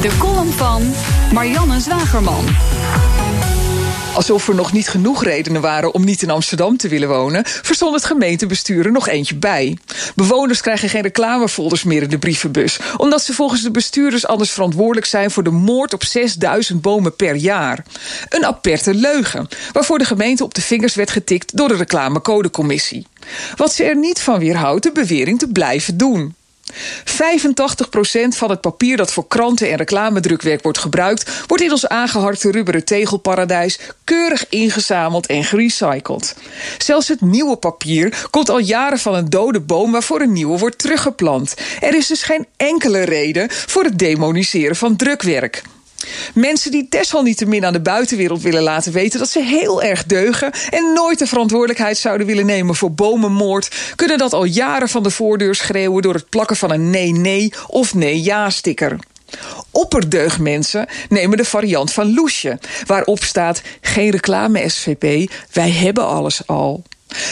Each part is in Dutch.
De column van Marianne Zwagerman. Alsof er nog niet genoeg redenen waren om niet in Amsterdam te willen wonen, verstond het gemeentebestuur er nog eentje bij. Bewoners krijgen geen reclamefolders meer in de brievenbus, omdat ze volgens de bestuurders anders verantwoordelijk zijn voor de moord op 6000 bomen per jaar. Een aperte leugen, waarvoor de gemeente op de vingers werd getikt door de reclamecodecommissie. Wat ze er niet van weerhoudt de bewering te blijven doen. 85% van het papier dat voor kranten en reclamedrukwerk wordt gebruikt, wordt in ons aangeharkte rubberen tegelparadijs keurig ingezameld en gerecycled. Zelfs het nieuwe papier komt al jaren van een dode boom waarvoor een nieuwe wordt teruggeplant. Er is dus geen enkele reden voor het demoniseren van drukwerk. Mensen die desalniettemin aan de buitenwereld willen laten weten dat ze heel erg deugen en nooit de verantwoordelijkheid zouden willen nemen voor bomenmoord, kunnen dat al jaren van de voordeur schreeuwen door het plakken van een nee-nee of nee-ja-sticker. Opperdeugmensen nemen de variant van Loesje, waarop staat: geen reclame SVP, wij hebben alles al.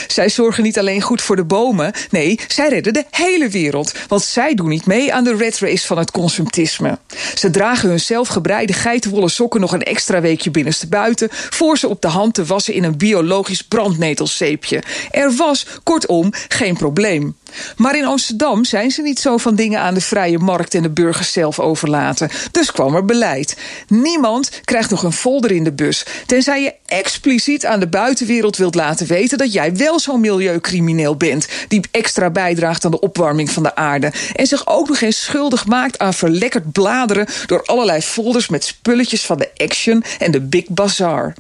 Zij zorgen niet alleen goed voor de bomen, nee, zij redden de hele wereld. Want zij doen niet mee aan de red race van het consumptisme. Ze dragen hun zelfgebreide geitenwolle sokken nog een extra weekje binnenstebuiten... voor ze op de hand te wassen in een biologisch brandnetelzeepje. Er was, kortom, geen probleem. Maar in Amsterdam zijn ze niet zo van dingen aan de vrije markt en de burgers zelf overlaten. Dus kwam er beleid. Niemand krijgt nog een folder in de bus, tenzij je expliciet aan de buitenwereld wilt laten weten dat jij wel zo'n milieucrimineel bent die extra bijdraagt aan de opwarming van de aarde en zich ook nog eens schuldig maakt aan verlekkerd bladeren door allerlei folders met spulletjes van de Action en de Big Bazaar.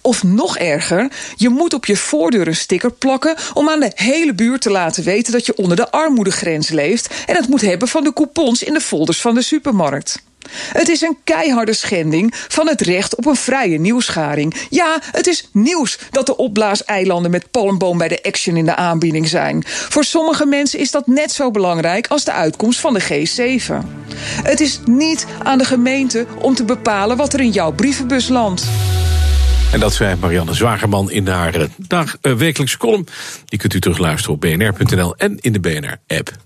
Of nog erger, je moet op je voordeur een sticker plakken om aan de hele buurt te laten weten dat je onder de armoedegrens leeft en het moet hebben van de coupons in de folders van de supermarkt. Het is een keiharde schending van het recht op een vrije nieuwsgaring. Ja, het is nieuws dat de opblaaseilanden met palmboom bij de Action in de aanbieding zijn. Voor sommige mensen is dat net zo belangrijk als de uitkomst van de G7. Het is niet aan de gemeente om te bepalen wat er in jouw brievenbus landt. En dat zei Marianne Zwagerman in haar uh, dag, uh, wekelijkse column. Die kunt u terugluisteren op bnr.nl en in de BNR-app.